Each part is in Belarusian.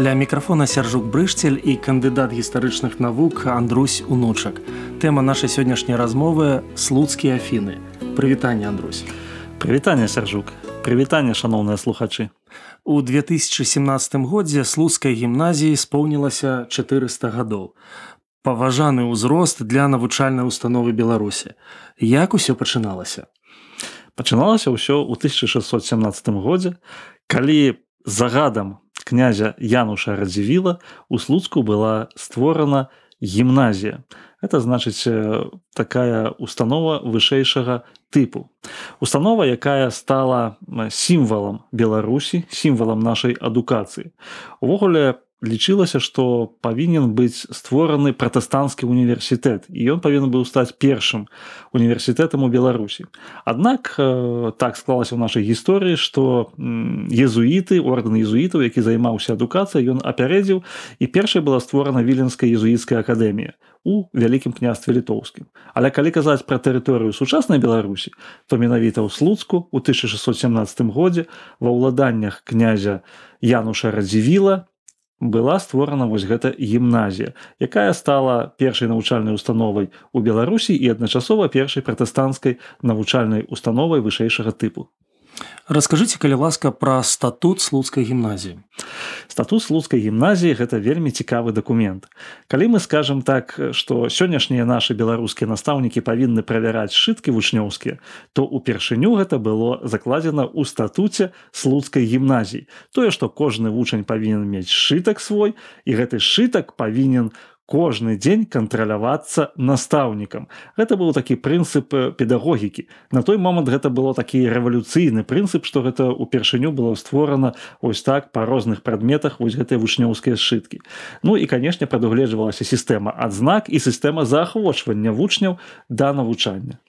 Ля мікрафона сяржук брышцель і кандыдат гістарычных навук Андрусь унучак. Тэма нашай сённяшняй размовы слуцкія афіны. Прывітанне Андрусь. Прывітанне сяржук. Прывітанне шаноўныя слухачы. У 2017 годзе слуцкай гімназіі споўнілася 400 гадоў. Паважаны ўзрост для навучальнай установы Беларусі. Як усё пачыналася? Пачыналася ўсё ў 1617 годзе, калі загадам князя Януша Радзівіла у Слуцку была створана гімназія. Это значыць такая установа вышэйшага тыпу. Установа, якая стала сімвалам Беларусі, сімвалам нашай адукацыі. Увогуле лічылася што павінен быць створаны пратэстанцкі універсітэт і ён павінен быў стаць першым універсітэтам у беларусі. Аднак э, так склалася ў нашай гісторыі што езуіты ордэн езуітаў які займаўся адукацыяй ён апярэдзіў і першай была створана віленская езуіцкая акадэмія у вялікім княстве літоўскім. Але калі казаць пра тэрыторыю сучаснай беларусі то менавіта ў слуцку у 1617 годзе ва ўладаннях князя януша радзівіла была створана вось гэта гімназія якая стала першай навучальнай установай у беларусі і адначасова першай пратэстанцкай навучальнай установай вышэйшага тыпу Раскажыце калі ласка пра статут слуцкай гімназіі. Статут слуцкай гімназіі гэта вельмі цікавы дакумент. Калі мы скажам так, што сённяшнія нашы беларускія настаўнікі павінны правяраць сшыткі вучнёўскія, то ўпершыню гэта было закладзена ў статуце слуцкай гімназіі. Тое, што кожны вучань павінен мець сшытак свой і гэты сшытак павінен кожны дзень кантралявацца настаўнікам. Гэта быў такі прынцып педагогікі. На той момант гэта было такі рэвалюцыйны прынцып, што гэта ўпершыню было створана ось так па розных прадметах вось гэтыя вучнёўскія сшыткі. Ну і канешне прадугледжвалася сістэма адзнак і сістэма заахвочвання вучняў да навучання.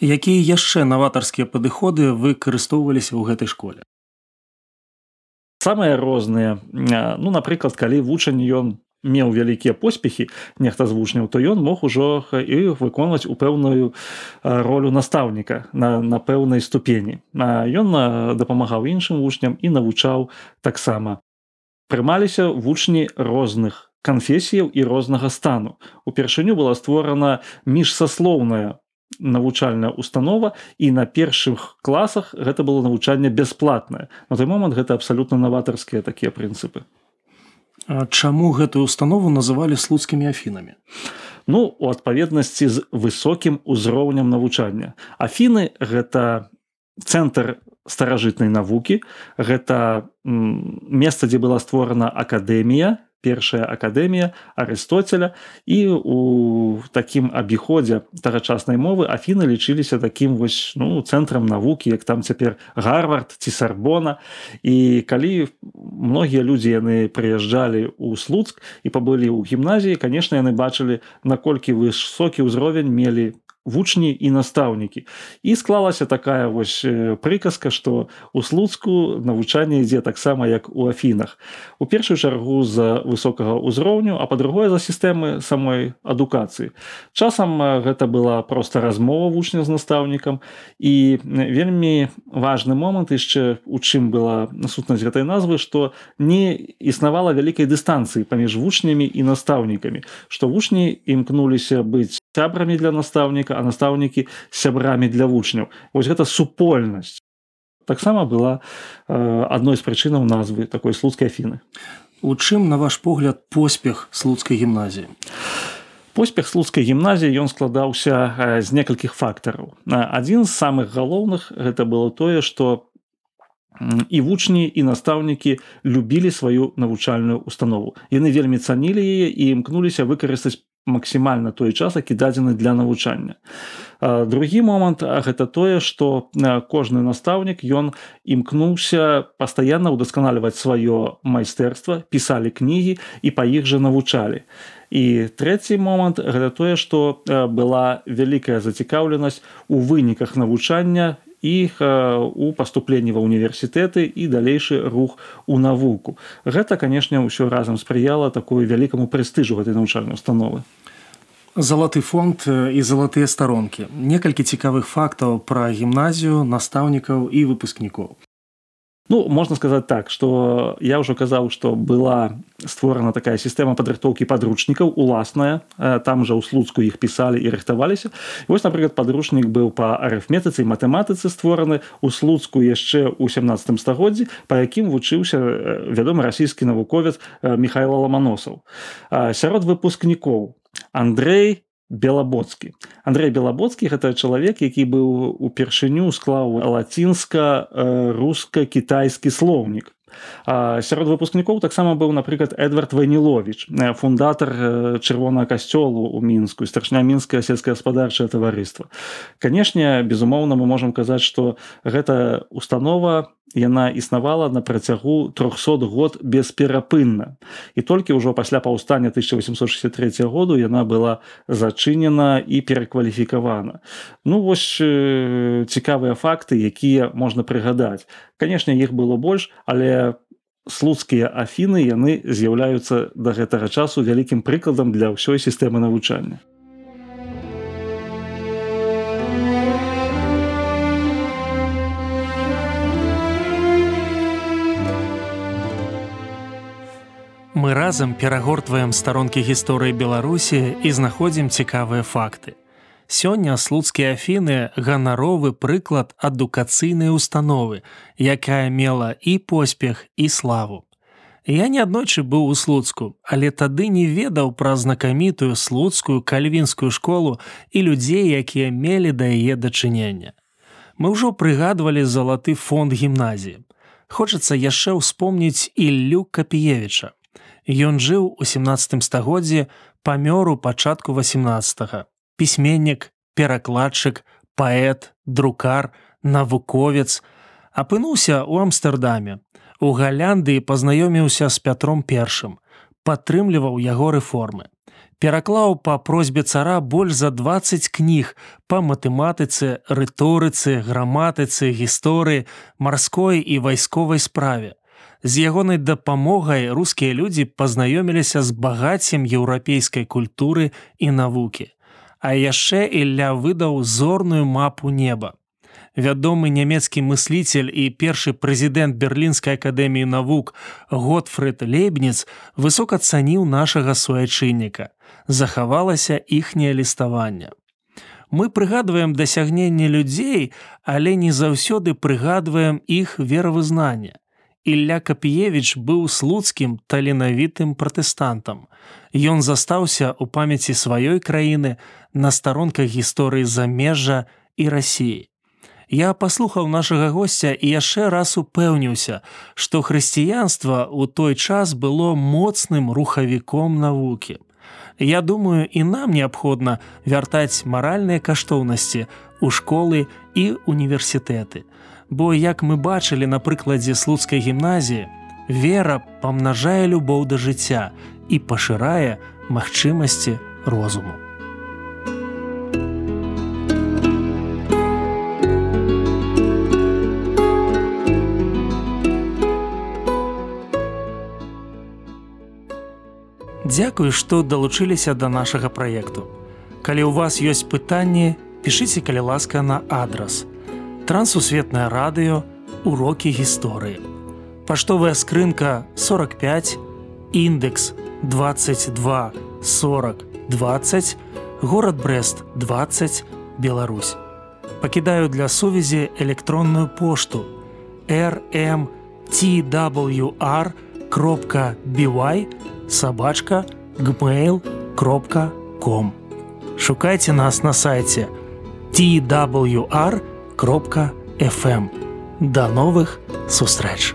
Якія яшчэ наватарскія падыходы выкарыстоўваліся ў гэтай школе? Самыя розныя ну напрыклад калі вучань ён меў вялікія поспехі нехта з вучняў то ён мог ужо і выконваць у пэўную ролю настаўніка на, на пэўнай ступені. Ён дапамагаў іншым вучням і навучаў таксама. Прымаліся вучні розных канфесіяў і рознага стану. Упершыню была створана міжсаслоўная навучальная установа і на першых класах гэта было навучанне бясплатнае. На той момант гэта абсалютна наватарскія такія прынцыпы Чаму гэтую установу называлі слуцкімі афінамі? Ну у адпаведнасці з высокім узроўнем навучання. Афіны гэта цэнтр старажытнай навукі, гэта месца, дзе была створана акадэмія, першая акадэмія арыстоцеля і у такім абіходзе тагачаснай мовы афіны лічыліся такім вось ну цэнтрам навукі як там цяпер гарвард ці сарбона. І калі многія людзі яны прыязджалі ў слуцк і пабылі ў гімназіі канешне яны бачылі наколькі высокі ўзровень мелі вучні і настаўнікі. І склалася такая вось прыказка што у слуцку навучанне ідзе таксама як у афінах. У першую чаргу з высокага ўзроўню а па-другое за сістэмы самой адукацыі. Часам гэта была проста размова вучня з настаўнікам. І вельмі важны момант яшчэ у чым была сутнасць гэтай назвы што не існавала вялікай дыстанцыі паміж вучнямі і настаўнікамі. Што вучні імкнуліся быць сябрамі для настаўніка а настаўнікі сябрамі для вучняў. Вось гэта супольнасць. Таксама была э, адной з прычынаў назвы такой слуцкай афіны. У чым на ваш погляд поспех слуцкай гімназіі? Поспех слуцкай гімназіі ён складаўся э, з некалькіх фактараў. Адзін з самых галоўных гэта было тое што і вучні і настаўнікі любілі сваю навучальную установу. Яны вельмі цанілі яе і імкнуліся выкарыстаць максімальна той час які дадзены для навучання. Другі момант гэта тое что кожны настаўнік ён імкнуўся пастаянна ўдасканаліваць сваё майстэрства пісалі кнігі і па іх жа навучалі. І трэці момант гэта тое што была вялікая зацікаўленасць у выніках навучання іх у паступленні ва універсітэты і далейшы рух у навуку. Гэта, канешне, ўсё разам спрыяла такой вялікаму прэстыжу гэтай навучальнай установы. Залаты фонд і залатыя старонкі. Некалькі цікавых фактаў пра гімназію, настаўнікаў і выпускнікоў. Ну можна сказаць так что я ўжо казаў что была створана такая сістэма падрыхтоўкі подручнікаў уласная э, там жа ў слуцку іх пісалі і рыхтаваліся вось напрыклад падручнік быў по арыфметыцы матэматыцы створаны у слуцку яшчэ ў 17 стагоддзі па якім вучыўся э, вядомы расійскі навуковец э, михайло ламаносаў сярод выпускнікоў Андрей белабоцкі Андрей белабоцкі гэта чалавек які быў упершыню склаў лацінска руска-кітайскі слоўнік. Сярод выпускнікоў таксама быў напрыклад эдвард ванілович фундатар чырвонага касцёлу у мінску старшня мінскае сельскагаспадарчае таварыства. Канешне безумоўна мы можемм казаць што гэта установа яна існавала на працягу 300 год бесперапынна. І толькі ўжо пасля паўстання 1863 году яна была зачынена і перакваліфікавана. Ну вось цікавыя факты якія можна прыгадаць. Канешне іх было больш але слуцкія афіны яны з'яўляюцца да гэтага часу вялікім прыкладам для ўсёй сістэмы навучання разам перагортваем старонкі гісторыі Беларусі і знаходзім цікавыя факты. Сёння слуцкія афіны ганаровы прыклад адукацыйнай установы, якая мела і поспех і славу. Я неаднойчы быў у слуцку, але тады не ведаў пра знакамітую слуцкую кальвінскую школу і людзей, якія мелі да яе дачынення. Мы ўжо прыгадвалі залаты фонд гімназіі. Хочацца яшчэ ўспомніць Іллю Капіевіча, Ён жыў у 17 стагоддзі памёр у пачатку 18. пісьменнік, перакладчык, паэт, друкар, навуковец, апынуўся ў Амстэрдаме. У Галянды пазнаёміўся з пятром першым, падтрымліваў яго рэформы. Пераклаў па просьбе цара больш за 20 кніг па матэматыцы, рыторыцы, граматыцы, гісторыі, марской і вайсковай справе з ягонай дапамогай рускія людзі пазнаёміліся з багаццем еўрапейскай культуры і навукі. А яшчэ Ілля выдаў зорную мапу неба. Вядомы нямецкі мысліцель і першы прэзідэнт берлінскай акадэміі навук Готфред Лейбніц высока цаніў нашага суайчынніка. Захавалася іхняе ліставанне. Мы прыгадваем дасягненне людзей, але не заўсёды прыгадваем іх веравызнання. Ілля Капіевич быў слуцкім таленавітым пратэстантам. Ён застаўся ў памяці сваёй краіны на старонках гісторыі замежжа і рассіі. Я паслухаў нашага госця і яшчэ раз упэўніўся, што хрысціянства ў той час было моцным рухавіком навукі. Я думаю, і нам неабходна вяртаць маральныя каштоўнасці ў школы і універсітэты. Бо як мы бачылі на прыкладзе слуцкай гімназіі, вера памнажае любоў да жыцця і пашырае магчымасці розуму. Дзякую, што далучыліся да нашага праекту. Калі ў вас ёсць пытанні, пішыце калі ласка на адрас трансусветнае радыё урокі гісторыі. Паштовая скрынка 45 індекс 22 40 20 город брест 20 Беларусь. Пакідаю для сувязі электронную пошту rmtwr кропка бівай сабачка gmail кропка com. Шукайце нас на сайте twr кропка FM. Да новых сустрэч!